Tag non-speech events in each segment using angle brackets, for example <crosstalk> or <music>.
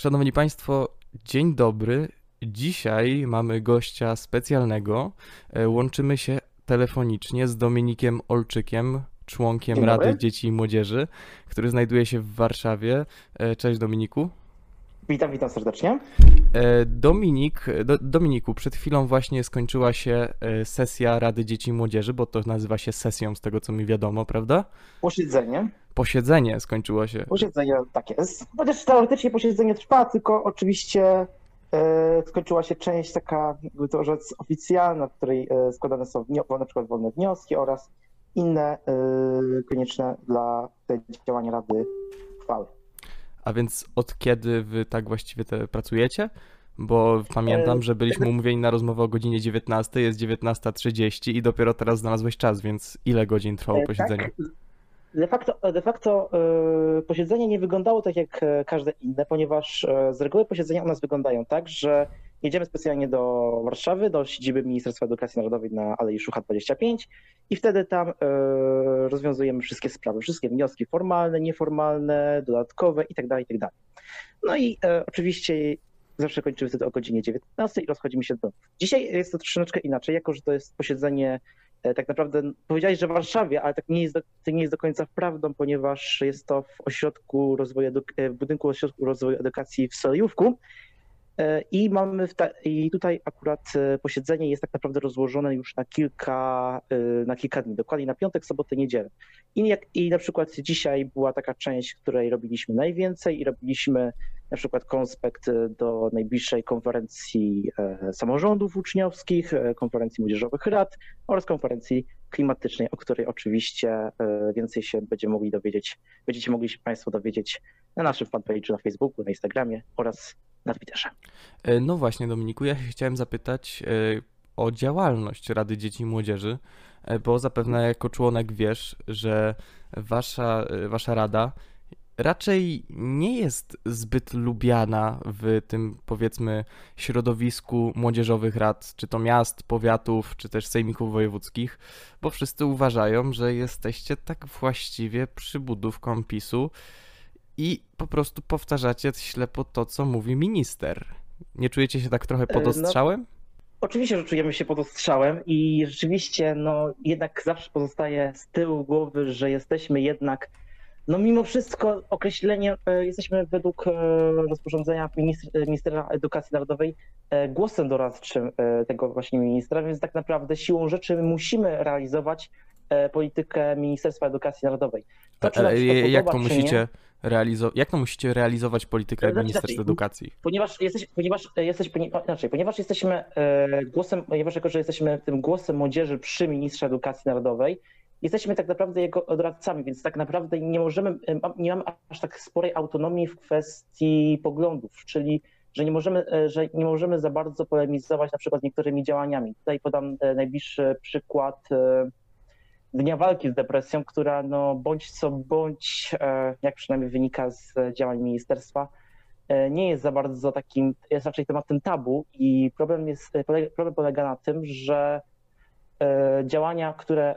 Szanowni Państwo, dzień dobry. Dzisiaj mamy gościa specjalnego. E, Łączymy się telefonicznie z Dominikiem Olczykiem, członkiem. Rady Dzieci i Młodzieży, który znajduje się w Warszawie. E, Cześć Dominiku. Witam, witam serdecznie. E, Dominik, do, Dominiku, przed chwilą właśnie skończyła się sesja Rady Dzieci i Młodzieży, bo to nazywa się sesją z tego co mi wiadomo, prawda? Posiedzenie. Posiedzenie skończyło się. Posiedzenie tak jest. Chociaż teoretycznie posiedzenie trwa, tylko oczywiście e, skończyła się część taka, jakby to rzec, oficjalna, w której e, składane są na przykład wolne wnioski oraz inne e, konieczne dla działania Rady uchwały. A więc od kiedy wy tak właściwie te pracujecie? Bo pamiętam, że byliśmy umówieni na rozmowę o godzinie 19, jest 19.30 i dopiero teraz znalazłeś czas, więc ile godzin trwało E, posiedzenie? Tak, de facto, de facto e, posiedzenie nie wyglądało tak jak e, każde inne, ponieważ e, z reguły posiedzenia u nas wyglądają tak, że jedziemy specjalnie do Warszawy, do siedziby Ministerstwa Edukacji Narodowej na Alei Szucha 25 i wtedy tam rozwiązujemy wszystkie sprawy, wszystkie wnioski formalne, nieformalne, dodatkowe itd. itd. No i oczywiście zawsze kończymy wtedy o godzinie 19 i rozchodzimy się do domu. Dzisiaj jest to troszeczkę inaczej, jako że to jest posiedzenie tak naprawdę powiedziałeś, że w Warszawie, ale tak nie jest do, to nie jest do końca prawdą, ponieważ jest to w ośrodku rozwoju, e, w budynku ośrodku rozwoju edukacji w Solejówku. E, I mamy i tutaj akurat e, posiedzenie jest tak naprawdę rozłożone już na kilka, e, na kilka dni, dokładnie na piątek, sobotę, niedzielę. I, jak, I na przykład dzisiaj była taka część, której robiliśmy najwięcej i robiliśmy na przykład konspekt do najbliższej konferencji samorządów uczniowskich, konferencji młodzieżowych rad oraz konferencji klimatycznej, o której oczywiście więcej się będziemy mogli dowiedzieć, będziecie mogli się Państwo dowiedzieć na naszym fanpage'u na Facebooku, na Instagramie oraz na Twitterze. E, No właśnie, Dominiku, ja się chciałem zapytać e, o działalność Rady Dzieci i Młodzieży, e, bo zapewne jako członek wiesz, że wasza, wasza rada raczej nie jest zbyt lubiana w tym, powiedzmy, środowisku młodzieżowych rad, czy to miast, powiatów, czy też sejmików wojewódzkich, bo wszyscy uważają, że jesteście tak właściwie przybudówką PiSu i po prostu powtarzacie ślepo to, co mówi minister. Nie czujecie się tak trochę pod no- ostrzałem? Oczywiście, że czujemy się pod ostrzałem i rzeczywiście no, jednak zawsze pozostaje z tyłu głowy, że jesteśmy jednak, no mimo wszystko określenie, e, jesteśmy według e, rozporządzenia ministr, ministra edukacji narodowej e, głosem doradczym e, tego właśnie ministra, więc tak naprawdę siłą rzeczy my musimy realizować e, politykę Ministerstwa Edukacji Narodowej. To, to jak to czy nie, musicie realizować, jak to musicie realizować politykę Znaczy, Ministerstwa inaczej, Edukacji? Ponieważ, jesteś, ponieważ, jesteś, ponieważ, inaczej, ponieważ jesteśmy e, głosem, ponieważ jako, że jesteśmy tym głosem młodzieży przy ministrze edukacji narodowej, jesteśmy tak naprawdę jego doradcami, więc tak naprawdę nie możemy, e, nie mamy aż tak sporej autonomii w kwestii poglądów, czyli że nie możemy, e, że nie możemy za bardzo polemizować na przykład niektórymi działaniami. Tutaj podam e, najbliższy przykład e, Dnia Walki z Depresją, która no bądź co bądź, e, jak przynajmniej wynika z działań ministerstwa, e, nie jest za bardzo takim, jest raczej tematem tabu i problem, jest, e, problem polega na tym, że działania, które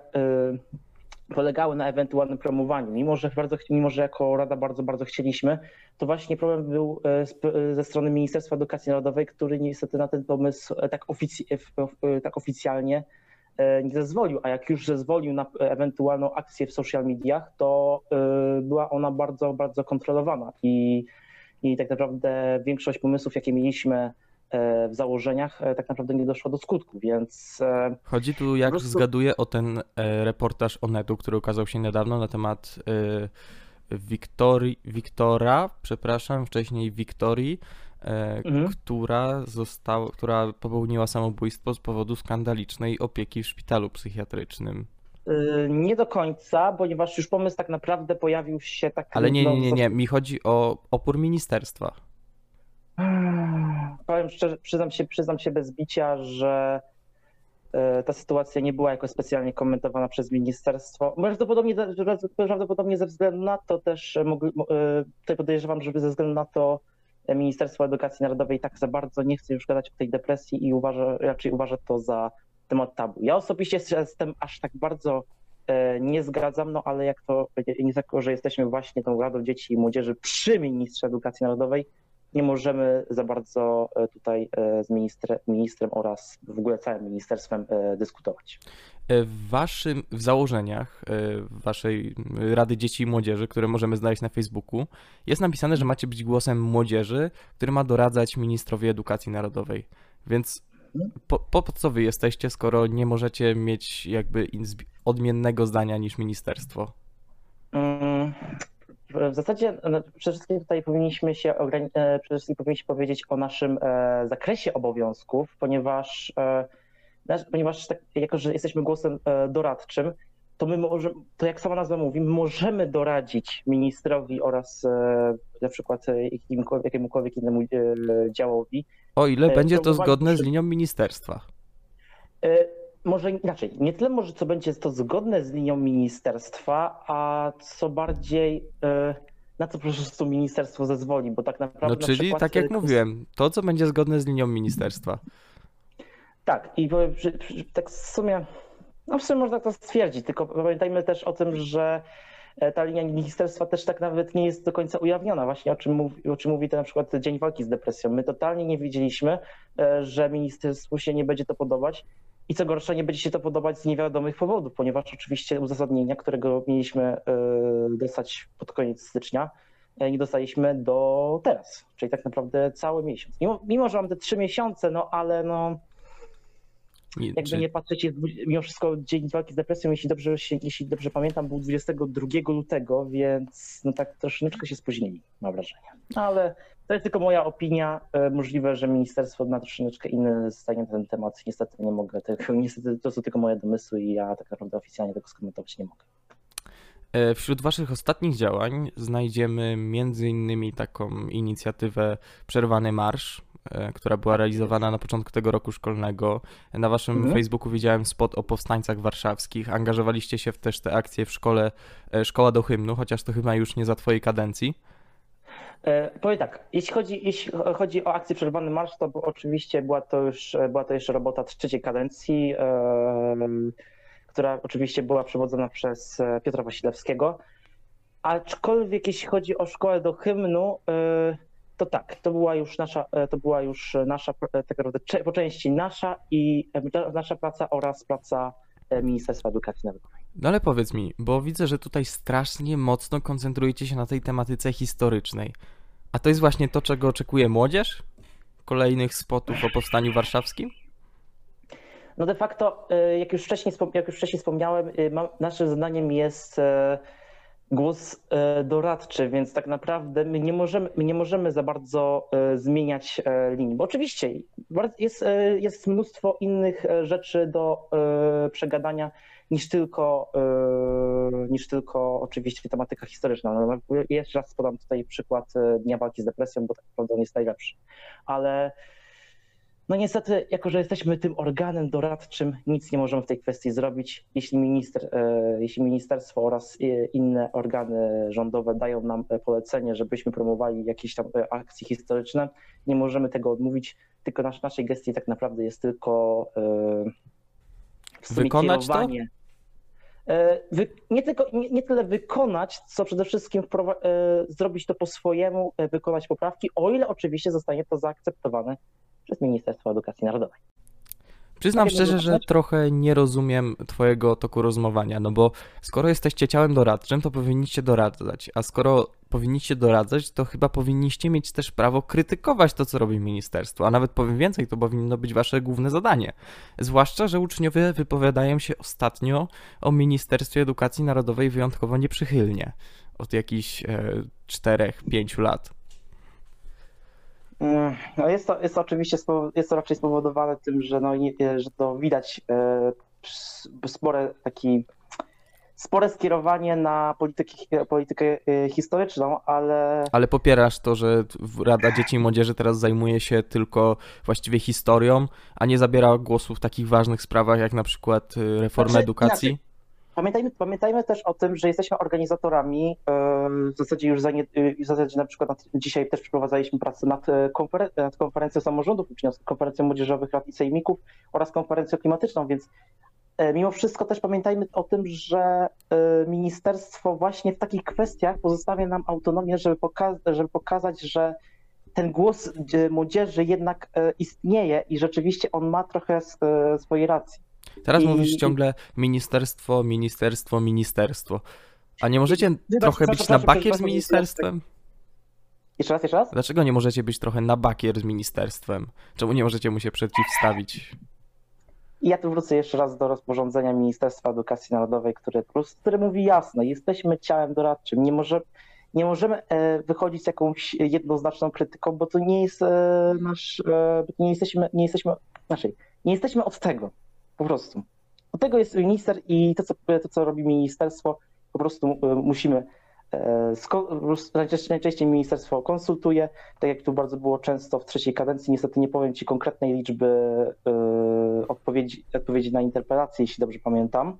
polegały na ewentualnym promowaniu, mimo że, bardzo, mimo że jako Rada bardzo, bardzo chcieliśmy, to właśnie problem był ze strony Ministerstwa Edukacji Narodowej, który niestety na ten pomysł tak, ofic- tak oficjalnie nie zezwolił, a jak już zezwolił na e, ewentualną akcję w social mediach, to e, była ona bardzo, bardzo kontrolowana. I, i tak naprawdę większość pomysłów, jakie mieliśmy e, w założeniach, e, tak naprawdę nie doszło do skutku, więc e, Chodzi tu, jak prostu- zgaduję, o ten e, reportaż Onetu, który ukazał się niedawno na temat e, Wiktorii, Wiktora, przepraszam, wcześniej Wiktorii, e, Mhm. która została, która popełniła samobójstwo z powodu skandalicznej opieki w szpitalu psychiatrycznym. e, nie do końca, ponieważ już pomysł tak naprawdę pojawił się tak... Ale nie, nie, nie, nie, mi chodzi o opór ministerstwa. Powiem szczerze, przyznam się, przyznam się bez bicia, że e, ta sytuacja nie była jakoś specjalnie komentowana przez ministerstwo. Prawdopodobnie, prawdopodobnie ze względu na to też, e, e, tutaj podejrzewam, żeby ze względu na to e, Ministerstwo Edukacji Narodowej tak za bardzo nie chce już gadać o tej depresji i uważa, raczej uważa to za temat tabu. Ja osobiście tym aż tak bardzo e, nie zgadzam, no ale jak to, nie tylko, że jesteśmy właśnie tą Radą Dzieci i Młodzieży przy Ministrze Edukacji Narodowej, nie możemy za bardzo e, tutaj e, z ministrem, ministrem oraz w ogóle całym ministerstwem e, dyskutować. W waszym, w założeniach waszej Rady Dzieci i Młodzieży, które możemy znaleźć na Facebooku, jest napisane, że macie być głosem młodzieży, który ma doradzać ministrowi edukacji narodowej. Więc po, po po co wy jesteście, skoro nie możecie mieć jakby odmiennego zdania niż ministerstwo? Mm, W zasadzie no, przede wszystkim tutaj powinniśmy się e, przede wszystkim powinniśmy powiedzieć o naszym e, zakresie obowiązków, ponieważ, e, ponieważ tak, jako, że jesteśmy głosem doradczym, to my możemy, to jak sama nazwa mówi, my możemy doradzić ministrowi oraz na przykład jakimkolwiek, jakiemukolwiek innemu działowi. O ile będzie to zgodne z linią ministerstwa. Może inaczej, nie tyle może co będzie to zgodne z linią ministerstwa, a co bardziej e, na co po prostu ministerstwo zezwoli, bo tak naprawdę No na czyli przykład, tak jak mówiłem, to co będzie zgodne z linią ministerstwa. Tak, i tak w sumie, no w sumie można to stwierdzić, tylko pamiętajmy też o tym, że e, ta linia ministerstwa też tak nawet nie jest do końca ujawniona, właśnie o czym mówi, o czym mówi ten na przykład Dzień Walki z Depresją. My totalnie nie wiedzieliśmy, e, że ministerstwu się nie będzie to podobać i co gorsza, nie będzie się to podobać z niewiadomych powodów, ponieważ oczywiście uzasadnienia, którego mieliśmy e, dostać pod koniec stycznia, e, nie dostaliśmy do teraz, czyli tak naprawdę cały miesiąc. Mimo, mimo że mam te trzy miesiące, no ale no jakby czy- nie patrzeć, jest, mimo wszystko Dzień Walki z Depresją, jeśli dobrze, jeśli dobrze pamiętam, był 22 lutego, więc no tak troszeczkę się spóźnili, mam wrażenie. No, ale to jest tylko moja opinia. E, Możliwe, że ministerstwo ma troszeczkę inne zdanie na ten temat. Niestety nie mogę tego, <laughs> niestety to są tylko moje domysły i ja tak naprawdę oficjalnie tego skomentować nie mogę. E, Wśród Waszych ostatnich działań znajdziemy między innymi taką inicjatywę Przerwany Marsz, e, która była realizowana na początku tego roku szkolnego. Na Waszym Mhm. Facebooku widziałem spot o powstańcach warszawskich. Angażowaliście się w też te akcje w szkole Szkoła do hymnu, chociaż to chyba już nie za Twojej kadencji. E, powiem tak, jeśli chodzi, jeśli chodzi o akcję Przerwany Marsz, to oczywiście była to już, była to jeszcze robota trzeciej kadencji, em, która oczywiście była przewodzona przez e, Piotra Wasilewskiego. Aczkolwiek jeśli chodzi o szkołę do hymnu, e, to tak, to była już nasza, e, to była już nasza, e, tak naprawdę po części nasza i e, nasza praca oraz praca e, Ministerstwa Edukacji Narodowej. No ale powiedz mi, bo widzę, że tutaj strasznie mocno koncentrujecie się na tej tematyce historycznej. A to jest właśnie to, czego oczekuje młodzież? Kolejnych spotów o powstaniu warszawskim? No de facto, e, jak już wcześniej, jak już wcześniej wspomniałem, mam, naszym zadaniem jest e, głos e, doradczy, więc tak naprawdę my nie możemy, my nie możemy za bardzo e, zmieniać linii, bo oczywiście jest, jest mnóstwo innych rzeczy do przegadania niż tylko, e, niż tylko oczywiście tematyka historyczna. No, jeszcze raz podam tutaj przykład e, Dnia Walki z Depresją, bo tak naprawdę on jest najlepszy. Ale no niestety, jako że jesteśmy tym organem doradczym, nic nie możemy w tej kwestii zrobić. Jeśli, minister, e, jeśli ministerstwo oraz inne organy rządowe dają nam polecenie, żebyśmy promowali jakieś tam akcje historyczne, nie możemy tego odmówić, tylko nasz, naszej gestii tak naprawdę jest tylko Wykonać to? kierowanie. E, Wy, nie, tylko, nie, nie tyle wykonać, co przede wszystkim e, zrobić to po swojemu, e, wykonać poprawki, o ile oczywiście zostanie to zaakceptowane przez Ministerstwo Edukacji Narodowej. Przyznam szczerze, że trochę nie rozumiem Twojego toku rozmowania, no bo skoro jesteście ciałem doradczym, to powinniście doradzać, a skoro powinniście doradzać, to chyba powinniście mieć też prawo krytykować to, co robi ministerstwo, a nawet powiem więcej, to powinno być Wasze główne zadanie. Zwłaszcza, że uczniowie wypowiadają się ostatnio o Ministerstwie Edukacji Narodowej wyjątkowo nieprzychylnie, od jakichś e, 4-5 lat. Mm, No jest, to, jest to oczywiście jest to raczej spowodowane tym, że, no, nie, że to widać e, spore taki spore skierowanie na polityki, politykę e, historyczną, ale Ale popierasz to, że Rada Dzieci i Młodzieży teraz zajmuje się tylko właściwie historią, a nie zabiera głosu w takich ważnych sprawach jak na przykład reforma Znaczy, edukacji? Pamiętajmy, pamiętajmy też o tym, że jesteśmy organizatorami. W zasadzie już za nie, e, w zasadzie na przykład dzisiaj też przeprowadzaliśmy pracę nad, e, konferen- nad konferencją samorządów uczniowskich, konferencją młodzieżowych rad i sejmików oraz konferencją klimatyczną, więc e, mimo wszystko też pamiętajmy o tym, że e, ministerstwo właśnie w takich kwestiach pozostawia nam autonomię, żeby, poka- żeby pokazać, że ten głos młodzieży jednak istnieje i rzeczywiście on ma trochę s- e, swojej racji. Teraz I- mówisz ciągle ministerstwo, ministerstwo, ministerstwo. A nie możecie trochę być na bakier z ministerstwem? Jeszcze raz, jeszcze raz? Dlaczego nie możecie być trochę na bakier z ministerstwem? Czemu nie możecie mu się przeciwstawić? I ja tu wrócę jeszcze raz do rozporządzenia Ministerstwa Edukacji Narodowej, które, które mówi jasno, jesteśmy ciałem doradczym, nie, może, nie możemy e, wychodzić z jakąś jednoznaczną krytyką, bo to nie jest e, nasz, e, nie jesteśmy, nie jesteśmy, znaczy, nie jesteśmy od tego, po prostu. Od tego jest minister i to, co, to, co robi ministerstwo, po prostu e, musimy e, najczęściej, najczęściej ministerstwo konsultuje, tak jak tu bardzo było często w trzeciej kadencji, niestety nie powiem Ci konkretnej liczby e, odpowiedzi, odpowiedzi na interpelacje, jeśli dobrze pamiętam.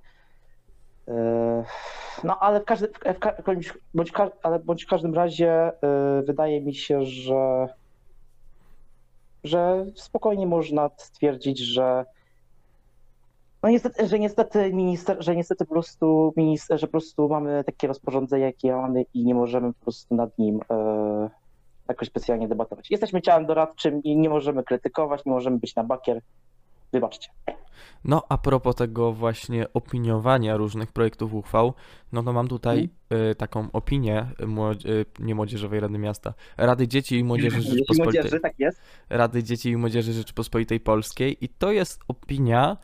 No ale w, każdy, w, bądź, ale bądź w każdym razie wydaje mi się, że, że spokojnie można stwierdzić, że no niestety, że niestety minister, że niestety po prostu minister, że po prostu mamy takie rozporządzenie, jakie mamy i nie możemy po prostu nad nim e, jakoś specjalnie debatować. Jesteśmy ciałem doradczym i nie możemy krytykować, nie możemy być na bakier. Wybaczcie. No, a propos tego właśnie opiniowania różnych projektów uchwał, no to mam tutaj y, taką opinię młodzi- y, nie Młodzieżowej Rady Miasta, Rady Dzieci i Młodzieży Rzeczypospolitej. młodzieży, tak jest. Rady Dzieci i Młodzieży Rzeczypospolitej Polskiej i to jest opinia,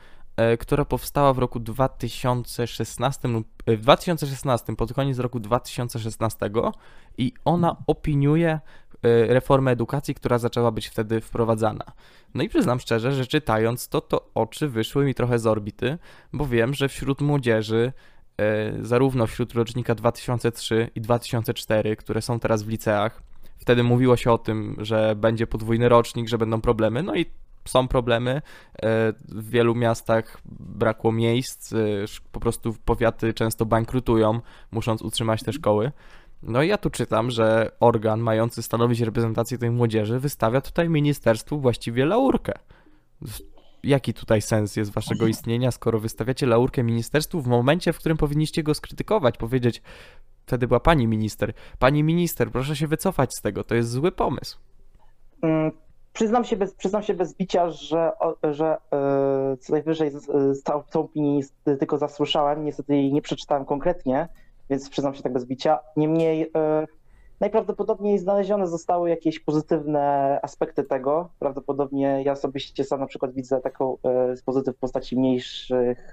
która powstała w roku 2016 lub e, w 2016, pod koniec roku 2016 i ona opiniuje e, reformę edukacji, która zaczęła być wtedy wprowadzana. No i przyznam szczerze, że czytając to, to oczy wyszły mi trochę z orbity, bo wiem, że wśród młodzieży, e, zarówno wśród rocznika 2003 i 2004, które są teraz w liceach, Wtedy mówiło się o tym, że będzie podwójny rocznik, że będą problemy, no i są problemy. E, W wielu miastach brakło miejsc, e, po prostu powiaty często bankrutują, musząc utrzymać te szkoły. No i ja tu czytam, że organ mający stanowić reprezentację tej młodzieży wystawia tutaj ministerstwu właściwie laurkę. Jaki tutaj sens jest waszego istnienia, skoro wystawiacie laurkę ministerstwu w momencie, w którym powinniście go skrytykować, powiedzieć, wtedy była pani minister, pani minister, proszę się wycofać z tego, to jest zły pomysł. Przyznam się bez, przyznam się bez bicia, że, że e, co najwyżej z- e, tą, opinię tylko zasłyszałem, niestety jej nie przeczytałem konkretnie, więc przyznam się tak bez bicia. Niemniej e, najprawdopodobniej znalezione zostały jakieś pozytywne aspekty tego. Prawdopodobnie ja osobiście sam na przykład widzę taką e, pozytyw w postaci mniejszych,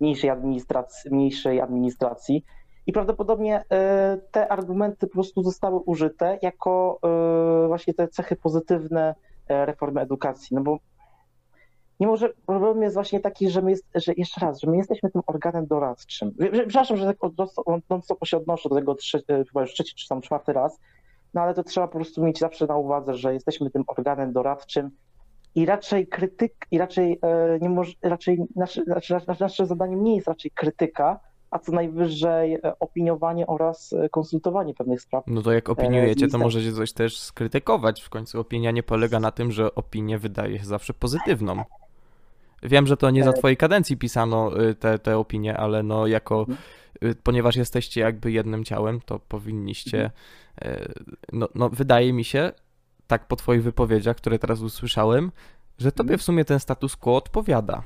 mniejszej administracji, mniejszej administracji. I prawdopodobnie e, te argumenty po prostu zostały użyte jako e, właśnie te cechy pozytywne e, reformy edukacji. No bo nie może, problem jest właśnie taki, że my, jest, że jeszcze raz, że my jesteśmy tym organem doradczym. Przepraszam, że tak non-stop się odnoszę do tego trze- e, chyba już trzeci czy tam czwarty raz, no ale to trzeba po prostu mieć zawsze na uwadze, że jesteśmy tym organem doradczym i raczej krytyk, i raczej nie może, raczej nasze, nasze, nasze zadaniem nie jest raczej krytyka, a co najwyżej e, opiniowanie oraz e, konsultowanie pewnych spraw. No to jak opiniujecie, to możecie coś też skrytykować. W końcu opinia nie polega na tym, że opinię wydaje się zawsze pozytywną. Wiem, że to nie za E, twojej kadencji pisano y, te, te opinie, ale no jako, Mhm. y, ponieważ jesteście jakby jednym ciałem, to powinniście, y, no, no wydaje mi się, tak po twoich wypowiedziach, które teraz usłyszałem, że tobie w sumie ten status quo odpowiada.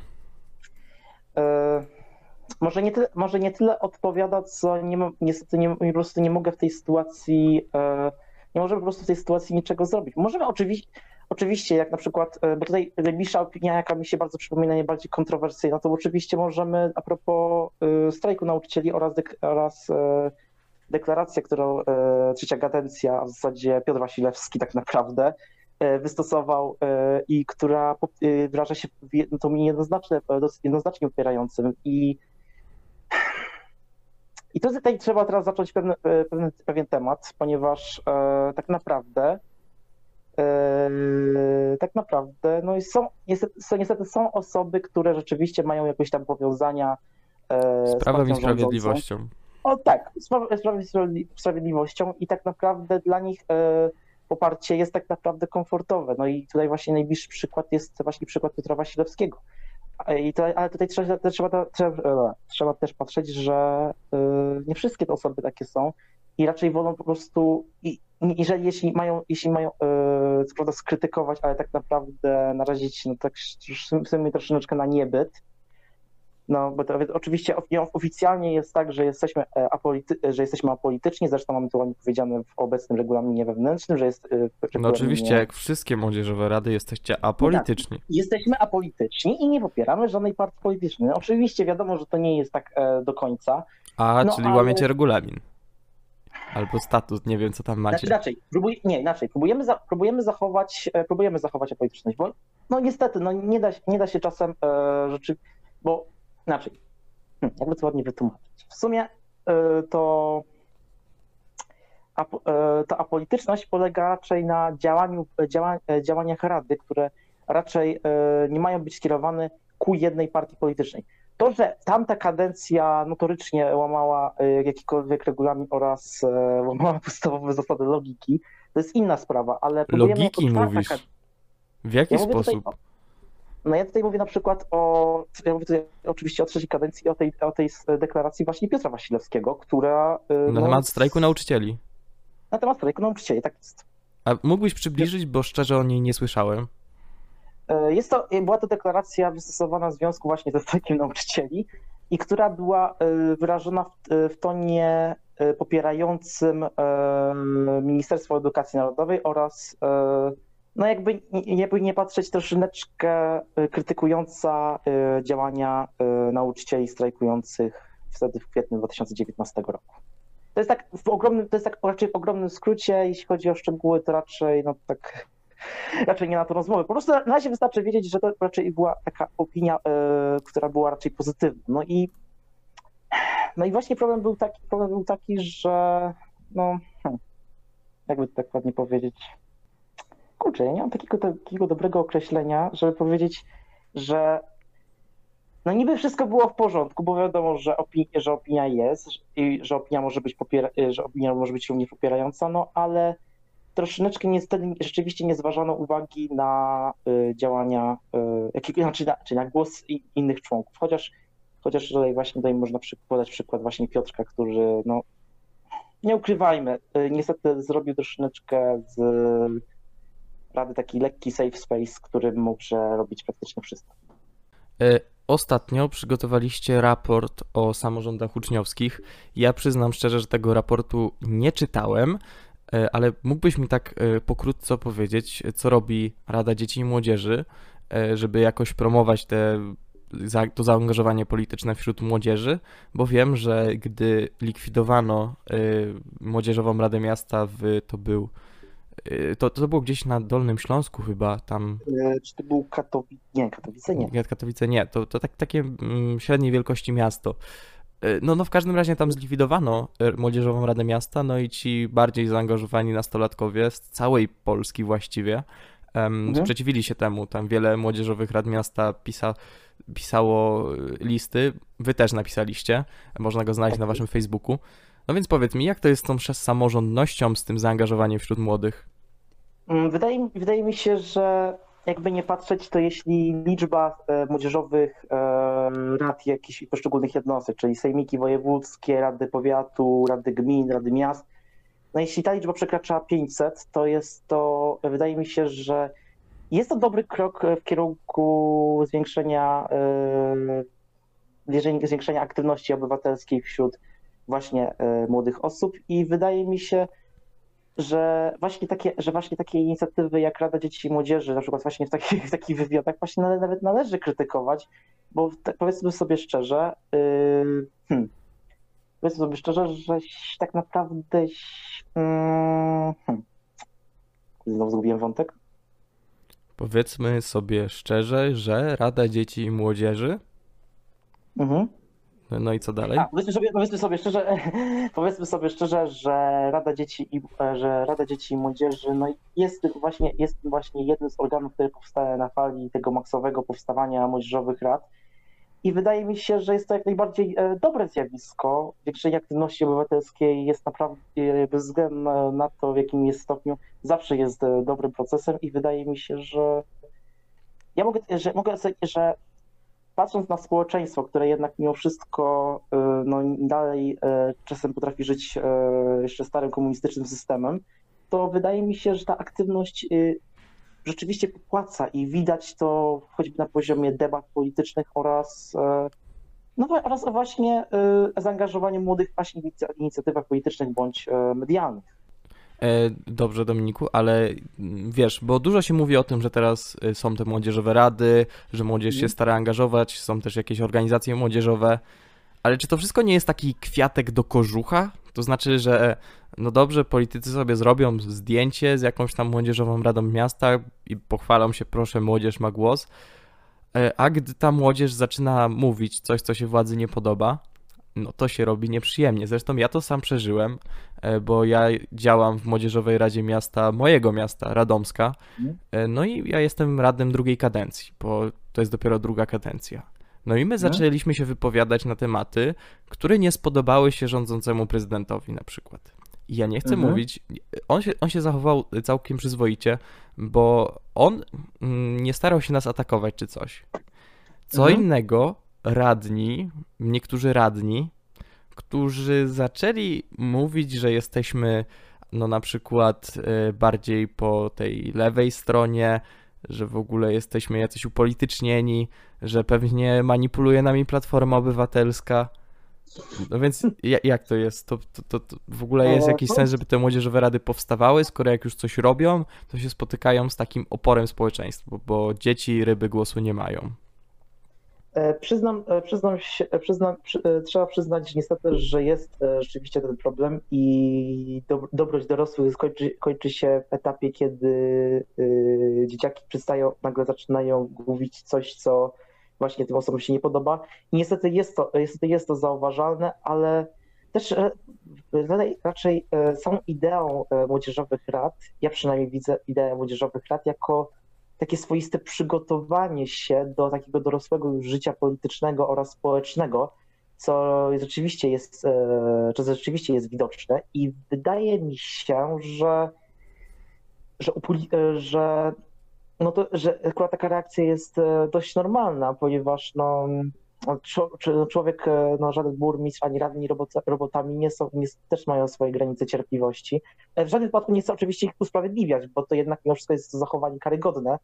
Może, nie tyle, może nie tyle odpowiada, co nie, niestety nie, po prostu nie mogę w tej sytuacji, e, nie możemy po prostu w tej sytuacji niczego zrobić. Możemy oczywiście, oczywiście jak na przykład, e, bo tutaj najbliższa opinia, jaka mi się bardzo przypomina, najbardziej kontrowersyjna, to oczywiście możemy a propos e, strajku nauczycieli oraz, dek, oraz deklaracja, którą trzecia kadencja, a w zasadzie Piotr Wasilewski tak naprawdę wystosował i która wyraża się w je- to mi jednoznaczne, e, dosyć jednoznacznie upierającym i i to tutaj trzeba teraz zacząć pewne, pewien, pewien temat, ponieważ e, tak naprawdę e, tak naprawdę no i są niestety, są niestety są osoby, które rzeczywiście mają jakieś tam powiązania e, z prawem i rządzącą. sprawiedliwością. O tak, z pra- z Prawem i Sprawiedli- Sprawiedliwością i tak naprawdę dla nich e, poparcie jest tak naprawdę komfortowe. No i tutaj właśnie najbliższy przykład jest właśnie przykład Piotra Wasilewskiego. I to, ale tutaj trzeba, trzeba, trzeba, trzeba też patrzeć, że e, nie wszystkie te osoby takie są i raczej wolą po prostu, i jeżeli jeśli mają, jeśli mają e, co prawda skrytykować, ale tak naprawdę narazić no tak w sumie troszeczkę na niebyt. No, bo to oczywiście of- oficjalnie jest tak, że jesteśmy, e, apolity- że jesteśmy apolityczni, zresztą mamy to ładnie powiedziane w obecnym regulaminie wewnętrznym, że jest e, w No regulaminie- oczywiście, jak wszystkie młodzieżowe rady, jesteście apolityczni. Jesteśmy apolityczni i nie popieramy żadnej partii politycznej. Oczywiście wiadomo, że to nie jest tak e, do końca. A, No, czyli ale- łamiecie regulamin. Albo statut, nie wiem co tam macie. Znaczy inaczej, próbuj, nie, inaczej, próbujemy, za, próbujemy, zachować, e, próbujemy zachować apolityczność, bo no niestety, no nie da, się- nie da się czasem e, rzeczy, bo inaczej, hm, jakby to ładnie wytłumaczyć. W sumie e, to, e, ta apolityczność polega raczej na działaniu, działa, e, działaniach rady, które raczej e, nie mają być skierowane ku jednej partii politycznej. To, że tamta kadencja notorycznie łamała e, jakikolwiek regulamin oraz łamała <laughs> podstawowe zasady logiki, to jest inna sprawa, ale Logiki mówisz? W jaki ja tutaj sposób? o- No ja tutaj mówię na przykład o, ja mówię tutaj oczywiście o trzeciej kadencji, o tej, o tej deklaracji właśnie Piotra Wasilewskiego, która... e, Na no, temat strajku nauczycieli. Na temat strajku nauczycieli, tak jest. A mógłbyś przybliżyć, bo szczerze o niej nie słyszałem. E, Jest to, była to deklaracja wystosowana w związku właśnie ze strajkiem nauczycieli i która była e, wyrażona w, e, w tonie e, popierającym e, Ministerstwo Edukacji Narodowej oraz e, no jakby, jakby nie patrzeć troszeczkę e, krytykująca e, działania e, nauczycieli strajkujących wtedy w kwietniu 2019 roku. To jest tak w ogromnym, to jest tak raczej w ogromnym skrócie, jeśli chodzi o szczegóły, to raczej no tak <laughs> raczej nie na to rozmowę. Po prostu na razie wystarczy wiedzieć, że to raczej była taka opinia, która była raczej pozytywna. No i no i właśnie problem był taki, problem był taki, że no hmm, jakby to tak ładnie powiedzieć. Kurczę, ja nie mam takiego, takiego dobrego określenia, żeby powiedzieć, że no niby wszystko było w porządku, bo wiadomo, że, opi- że opinia jest i że opinia może być popiera- że opinia może być również popierająca, no ale troszeczkę niestety rzeczywiście nie zważano uwagi na y, działania, y, znaczy, na, czy na głos innych członków. Chociaż, chociaż tutaj właśnie tutaj można przy, podać przykład właśnie Piotrka, który no nie ukrywajmy, y, niestety zrobił troszeczkę z Rady taki lekki safe space, który może robić praktycznie wszystko. E, Ostatnio przygotowaliście raport o samorządach uczniowskich. Ja przyznam szczerze, że tego raportu nie czytałem, e, ale mógłbyś mi tak e, pokrótce opowiedzieć, co robi Rada Dzieci i Młodzieży, żeby jakoś promować te, to zaangażowanie polityczne wśród młodzieży, bo wiem, że gdy likwidowano Młodzieżową Radę Miasta, w, to był to, to było gdzieś na Dolnym Śląsku chyba, tam Y, Czy to był Katowice? Nie, Katowice nie. nie, Katowice nie, to, to tak, takie mm, średniej wielkości miasto. Y, No, no w każdym razie tam zlikwidowano y, Młodzieżową Radę Miasta, no i ci bardziej zaangażowani nastolatkowie z całej Polski właściwie Mhm. sprzeciwili się temu. Tam wiele młodzieżowych rad miasta pisa, pisało y, listy, wy też napisaliście, można go znaleźć na Tak. waszym Facebooku. No więc powiedz mi, jak to jest z tą samorządnością, z tym zaangażowaniem wśród młodych? Mm, Wydaje, wydaje mi się, że jakby nie patrzeć, to jeśli liczba e, młodzieżowych e, rad jakichś poszczególnych jednostek, czyli sejmiki wojewódzkie, rady powiatu, rady gmin, rady miast, no jeśli ta liczba przekracza 500, to jest to, wydaje mi się, że jest to dobry krok w kierunku zwiększenia, e, jeżeli- zwiększenia aktywności obywatelskiej wśród właśnie e, młodych osób i wydaje mi się, że właśnie takie, że właśnie takie inicjatywy jak Rada Dzieci i Młodzieży, na przykład właśnie w takich, w takich wywiadach właśnie nawet należy krytykować, bo te, powiedzmy sobie szczerze, yy, hmm, powiedzmy sobie szczerze, że tak naprawdę yy, hmm, znowu zgubiłem wątek. Powiedzmy sobie szczerze, że Rada Dzieci i Młodzieży, Mhm. No, i co dalej? A, powiedzmy sobie, powiedzmy sobie szczerze, <laughs> powiedzmy sobie szczerze, że Rada Dzieci i że Rada Dzieci i Młodzieży no jest właśnie, jest właśnie jednym z organów, które powstaje na fali tego maksowego powstawania młodzieżowych rad. I wydaje mi się, że jest to jak najbardziej e, dobre zjawisko. Zwiększenie aktywności obywatelskiej jest naprawdę, e, bez względu na- to, w jakim jest stopniu, zawsze jest e, dobrym procesem i wydaje mi się, że ja mogę, że, mogę że patrząc na społeczeństwo, które jednak mimo wszystko y, no, dalej y, czasem potrafi żyć y, jeszcze starym komunistycznym systemem, to wydaje mi się, że ta aktywność rzeczywiście popłaca i widać to choćby na poziomie debat politycznych oraz, e, no, oraz właśnie zaangażowanie młodych właśnie w inicjatywach politycznych bądź e, medialnych. E, Dobrze, Dominiku, ale mm, wiesz, bo dużo się mówi o tym, że teraz y, są te młodzieżowe rady, że młodzież się Mhm. stara angażować, są też jakieś organizacje młodzieżowe, ale czy to wszystko nie jest taki kwiatek do kożucha? To znaczy, że no dobrze, politycy sobie zrobią zdjęcie z jakąś tam młodzieżową radą miasta i pochwalą się, proszę, młodzież ma głos, e, a gdy ta młodzież zaczyna mówić coś, co się władzy nie podoba, no to się robi nieprzyjemnie. Zresztą ja to sam przeżyłem, e, bo ja działam w Młodzieżowej Radzie Miasta, mojego miasta, Radomska. Mhm. E, No i ja jestem radnym drugiej kadencji, bo to jest dopiero druga kadencja. No i my Mhm. zaczęliśmy się wypowiadać na tematy, które nie spodobały się rządzącemu prezydentowi na przykład. I ja nie chcę Mhm. mówić, on się, on się zachował całkiem przyzwoicie, bo on mm, nie starał się nas atakować czy coś. Co Mhm. innego radni, niektórzy radni, którzy zaczęli mówić, że jesteśmy no na przykład e, bardziej po tej lewej stronie, że w ogóle jesteśmy jacyś upolitycznieni, że pewnie manipuluje nami Platforma Obywatelska. No więc ja- jak to jest? To, to, to, to w ogóle jest E, jakiś sens, żeby te młodzieżowe rady powstawały, skoro jak już coś robią, to się spotykają z takim oporem społeczeństwa, bo, dzieci ryby głosu nie mają. E, Przyznam, e, przyznam się, e, przyznam, przy, trzeba przyznać niestety, że jest rzeczywiście ten problem i do, dobroć dorosłych kończy, kończy się w etapie, kiedy dzieciaki przestają, nagle zaczynają mówić coś, co właśnie tym osobom się nie podoba. I niestety jest to, niestety jest to zauważalne, ale też raczej, są ideą młodzieżowych rad, ja przynajmniej widzę ideę młodzieżowych rad jako takie swoiste przygotowanie się do takiego dorosłego już życia politycznego oraz społecznego, co rzeczywiście jest, e, co rzeczywiście jest widoczne. I wydaje mi się, że, że, e, że, no to, że akurat taka reakcja jest e, dość normalna, ponieważ no, człowiek, e, no, żaden burmistrz ani radni robota, robotami nie są, nie, też mają swoje granice cierpliwości. E, W żadnym wypadku nie chcę oczywiście ich usprawiedliwiać, bo to jednak mimo wszystko jest zachowanie karygodne,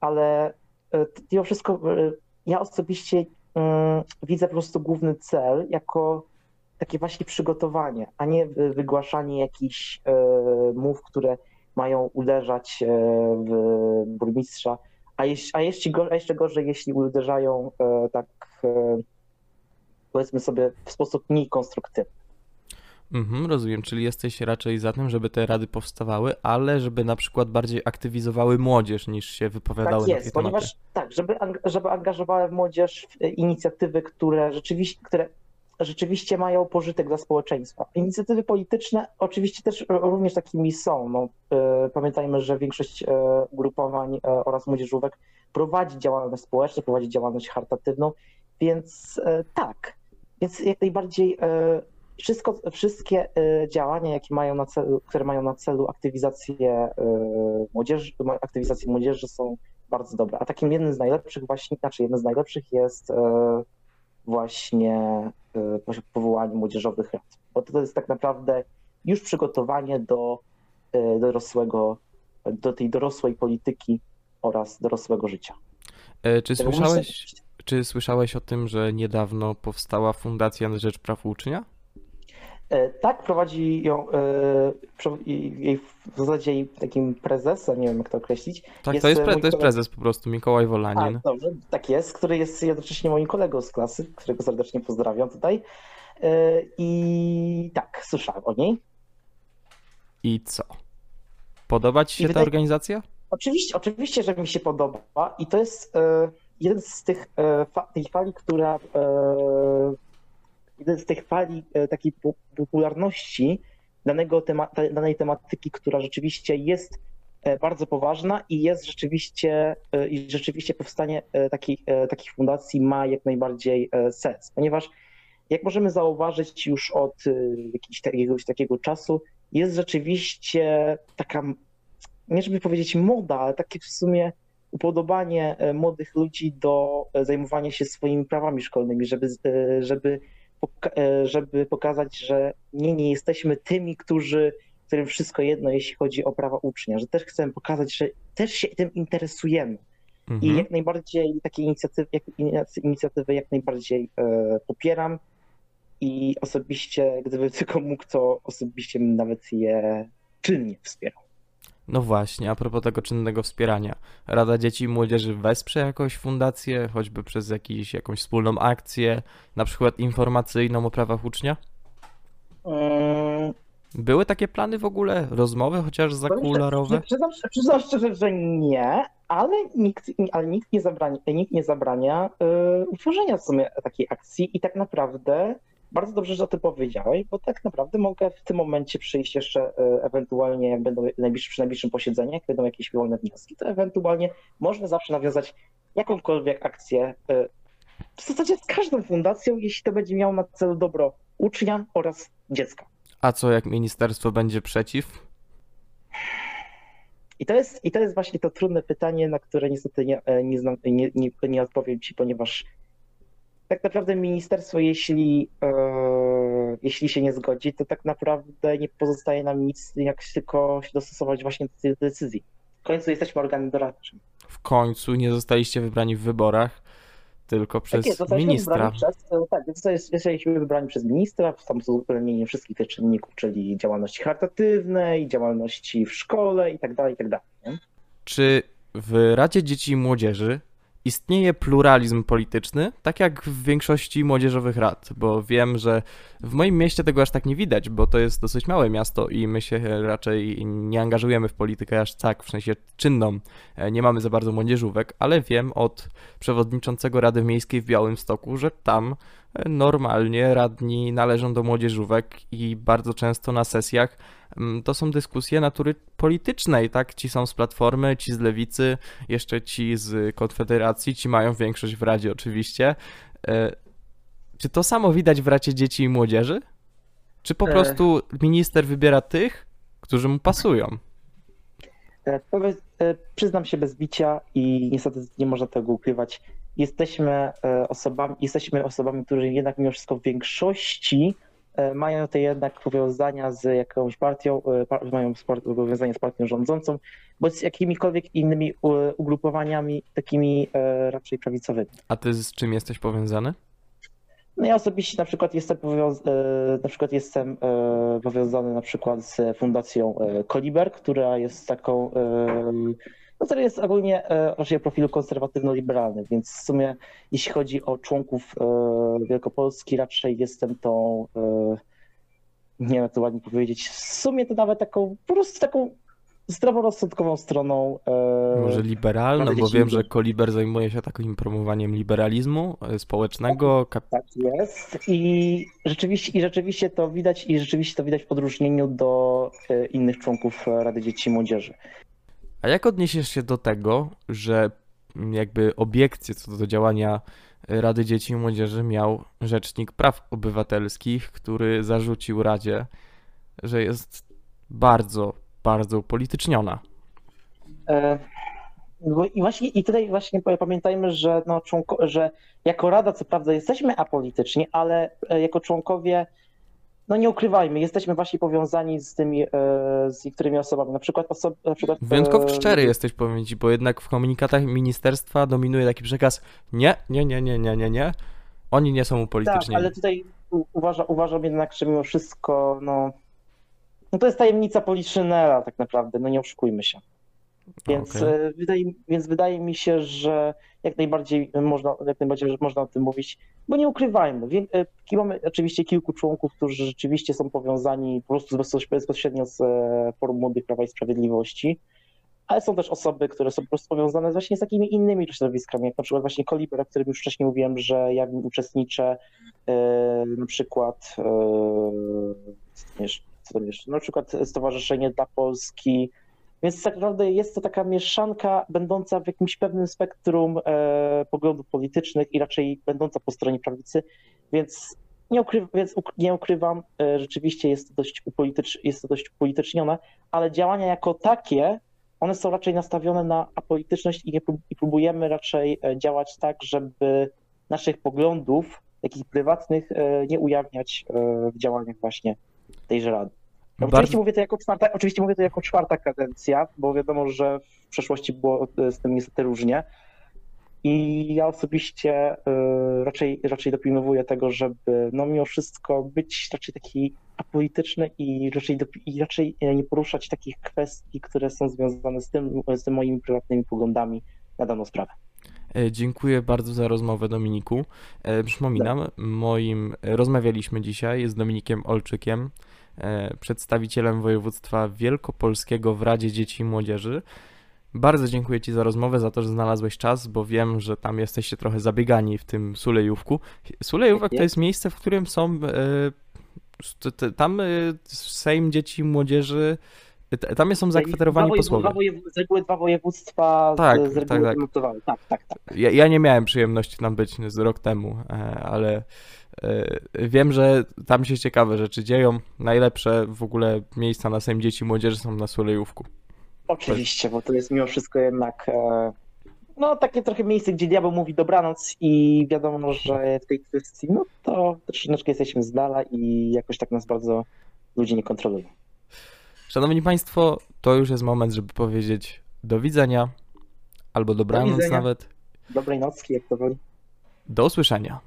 ale e, mimo wszystko ja osobiście mm, widzę po prostu główny cel jako takie właśnie przygotowanie, a nie wy- wygłaszanie jakichś mów, które mają uderzać w burmistrza, a, jeś, a, jeszcze, go- a jeszcze gorzej, jeśli uderzają e, tak e, powiedzmy sobie w sposób mniej konstruktywny. Mhm, rozumiem, czyli jesteś raczej za tym, żeby te rady powstawały, ale żeby na przykład bardziej aktywizowały młodzież niż się wypowiadały Tak na jest, te tematy. ponieważ tak, żeby, żeby angażowały młodzież w e, inicjatywy, które rzeczywiście, które rzeczywiście mają pożytek dla społeczeństwa. Inicjatywy polityczne oczywiście też również takimi są. No, e, pamiętajmy, że większość e, ugrupowań e, oraz młodzieżówek prowadzi działalność społeczną, prowadzi działalność charytatywną, więc tak. Więc jak najbardziej wszystko, wszystkie działania, jakie mają na celu, które mają na celu aktywizację młodzieży, aktywizację młodzieży są bardzo dobre. A takim jednym z najlepszych właśnie, znaczy jednym z najlepszych jest właśnie powołanie młodzieżowych rad. Bo to jest tak naprawdę już przygotowanie do e, dorosłego, do tej dorosłej polityki oraz dorosłego życia. E, Czy słyszałeś, czy słyszałeś o tym, że niedawno powstała Fundacja na Rzecz Praw Ucznia? E, Tak, prowadzi ją, e, jej, w zasadzie jej takim prezesem, nie wiem jak to określić. Tak, Jest, to jest, e, pre, to jest prezes po prostu, Mikołaj Wolanin. A, dobrze, tak jest, który jest jednocześnie moim kolegą z klasy, którego serdecznie pozdrawiam tutaj. I tak, słyszałem o niej. I co? Podoba ci się ta wydaje- organizacja? Oczywiście, oczywiście, że mi się podoba i to jest jeden z tych fa- tej fali, która jeden z tych fali e, takiej po- popularności danego tema, danej tematyki, która rzeczywiście jest e, bardzo poważna i jest rzeczywiście e, i rzeczywiście powstanie takiej fundacji ma jak najbardziej sens, ponieważ jak możemy zauważyć już od jakiegoś takiego, czasu, jest rzeczywiście taka nie żeby powiedzieć moda, ale takie w sumie upodobanie młodych ludzi do zajmowania się swoimi prawami szkolnymi, żeby, żeby, żeby pokazać, że nie, nie jesteśmy tymi, którzy którym wszystko jedno, jeśli chodzi o prawa ucznia, że też chcemy pokazać, że też się tym interesujemy. I Mhm. jak najbardziej takie inicjatywy, jak, inicjatywy jak najbardziej e, popieram i osobiście, gdyby tylko mógł, to osobiście nawet je czynnie wspierał. No właśnie, a propos tego czynnego wspierania. Rada Dzieci i Młodzieży wesprze jakąś fundację, choćby przez jakiś, jakąś wspólną akcję, na przykład informacyjną o prawach ucznia? Mm, Były takie plany w ogóle? Rozmowy chociaż zakularowe? Przyznam, przyznam szczerze, że nie, ale nikt, ale nikt nie zabrania, nikt nie zabrania y, utworzenia w sumie takiej akcji i tak naprawdę bardzo dobrze, że o tym powiedziałeś, bo tak naprawdę mogę w tym momencie przyjść jeszcze y, ewentualnie, jak będą najbliższy, przy najbliższym posiedzeniu, jak będą jakieś wolne wnioski, to ewentualnie można zawsze nawiązać jakąkolwiek akcję, y, w zasadzie z każdą fundacją, jeśli to będzie miało na celu dobro ucznia oraz dziecka. A co jak ministerstwo będzie przeciw? I to, jest, I to jest właśnie to trudne pytanie, na które niestety nie, e, nie, znam, nie, nie, nie odpowiem Ci, ponieważ tak naprawdę ministerstwo, jeśli, e, jeśli się nie zgodzi, to tak naprawdę nie pozostaje nam nic, jak tylko się dostosować właśnie do tej decyzji. W końcu jesteśmy organem doradczym. W końcu nie zostaliście wybrani w wyborach, tylko przez tak jest, ministra. przez, e, tak, zostaliśmy- wybrani przez ministra, tam są uwzględnienie wszystkich tych czynników, czyli działalności charytatywnej, działalności w szkole i tak dalej, i tak dalej. Czy w Radzie Dzieci i Młodzieży istnieje pluralizm polityczny, tak jak w większości młodzieżowych rad? Bo wiem, że w moim mieście tego aż tak nie widać, bo to jest dosyć małe miasto i my się raczej nie angażujemy w politykę aż tak, w sensie czynną. E, Nie mamy za bardzo młodzieżówek, ale wiem od przewodniczącego Rady Miejskiej w Białymstoku, że tam normalnie radni należą do młodzieżówek i bardzo często na sesjach mm, to są dyskusje natury politycznej, tak? Ci są z Platformy, ci z Lewicy, jeszcze ci z Konfederacji, ci mają większość w Radzie oczywiście. E, Czy to samo widać w Radzie Dzieci i Młodzieży? Czy po E. prostu minister wybiera tych, którzy mu pasują? Powiedz, e, przyznam się bez bicia i niestety nie można tego ukrywać. Jesteśmy e, osobami, jesteśmy osobami, które jednak mimo wszystko w większości e, mają te jednak powiązania z jakąś partią, e, mają powiązania z partią rządzącą, bądź z jakimikolwiek innymi ugrupowaniami takimi raczej prawicowymi. A ty z czym jesteś powiązany? No ja osobiście na przykład jestem, powiąz- na przykład jestem powiązany na przykład z fundacją Koliber, która jest taką, e, no jest ogólnie e, raczej profilu konserwatywno-liberalnym, więc w sumie jeśli chodzi o członków e, Wielkopolski, raczej jestem tą, e, nie wiem jak to ładnie powiedzieć, w sumie to nawet taką, po prostu taką zdroworozsądkową stroną. Może liberalną, bo wiem, że. Koliber zajmuje się takim promowaniem liberalizmu społecznego, Tak jest. I rzeczywiście, I rzeczywiście to widać, i rzeczywiście to widać w odróżnieniu do innych członków Rady Dzieci i Młodzieży. A jak odniesiesz się do tego, że mm, jakby obiekcje co do działania Rady Dzieci i Młodzieży miał Rzecznik Praw Obywatelskich, który zarzucił Radzie, że jest bardzo, bardzo upolityczniona. E, bo I właśnie i tutaj właśnie pamiętajmy, że, no, członko, że jako Rada co prawda jesteśmy apolityczni, ale e, jako członkowie, no nie ukrywajmy, jesteśmy właśnie powiązani z tymi, e, z niektórymi osobami. Na przykład osoby, na przykład. Wyjątkowo e, szczery jesteś, powiem ci, bo jednak w komunikatach ministerstwa dominuje taki przekaz nie, nie, nie, nie, nie, nie, nie. Oni nie są Tak, upolitycznieni. ale tutaj uważa, uważam jednak, że mimo wszystko, no, no to jest tajemnica Poliszynela tak naprawdę, no nie oszukujmy się. Więc, Okej. e, wydaje, więc wydaje mi się, że jak najbardziej można, jak najbardziej można o tym mówić, bo nie ukrywajmy. Wie, e, mamy oczywiście kilku członków, którzy rzeczywiście są powiązani po prostu bezpoś- bezpośrednio z e, Forum Młodych Prawa i Sprawiedliwości, ale są też osoby, które są po prostu powiązane właśnie z takimi innymi środowiskami, jak na przykład właśnie Koliber, o którym już wcześniej mówiłem, że ja uczestniczę, e, na przykład jeszcze, co tam jeszcze? na przykład Stowarzyszenie dla Polski, więc tak naprawdę jest to taka mieszanka będąca w jakimś pewnym spektrum e, poglądów politycznych i raczej będąca po stronie prawicy, więc nie, ukry, więc uk- nie ukrywam, e, rzeczywiście jest to, dość upolitycz, jest to dość upolitycznione, ale działania jako takie, one są raczej nastawione na apolityczność i, nie, i próbujemy raczej e, działać tak, żeby naszych poglądów, takich prywatnych, e, nie ujawniać e, w działaniach właśnie tejże rady. Oczywiście, Bardzo, mówię to jako czwarta, oczywiście mówię to jako czwarta kadencja, bo wiadomo, że w przeszłości było z tym niestety różnie. I ja osobiście y, raczej, raczej dopilnowuję tego, żeby no mimo wszystko być raczej taki apolityczny i raczej, i raczej e, nie poruszać takich kwestii, które są związane z tym, z tym moimi prywatnymi poglądami na daną sprawę. E, dziękuję bardzo za rozmowę, Dominiku. E, Przypominam, moim rozmawialiśmy dzisiaj z Dominikiem Olczykiem, e, przedstawicielem województwa wielkopolskiego w Radzie Dzieci i Młodzieży. Bardzo dziękuję Ci za rozmowę, za to, że znalazłeś czas, bo wiem, że tam jesteście trochę zabiegani w tym Sulejówku. Sulejówek to jest. miejsce, w którym są. e, Tam e, Sejm Dzieci i Młodzieży. Tam są zakwaterowani Dwa posłowie. Dwa wojew- z reguły dwa województwa Tak, z, z reguły tak, tak. Tak, tak, tak. Ja, ja nie miałem przyjemności tam być z rok temu, e, ale e, wiem, że tam się ciekawe rzeczy dzieją. Najlepsze w ogóle miejsca na Sejm Dzieci i Młodzieży są na Sulejówku. Oczywiście, bo to jest mimo wszystko jednak e, no takie trochę miejsce, gdzie diabeł mówi dobranoc i wiadomo, że w tej kwestii no to troszeczkę jesteśmy z dala i jakoś tak nas bardzo ludzie nie kontrolują. Szanowni Państwo, to już jest moment, żeby powiedzieć do widzenia albo dobranoc widzenia. nawet. Dobrej nocki, jak to woli. Do usłyszenia.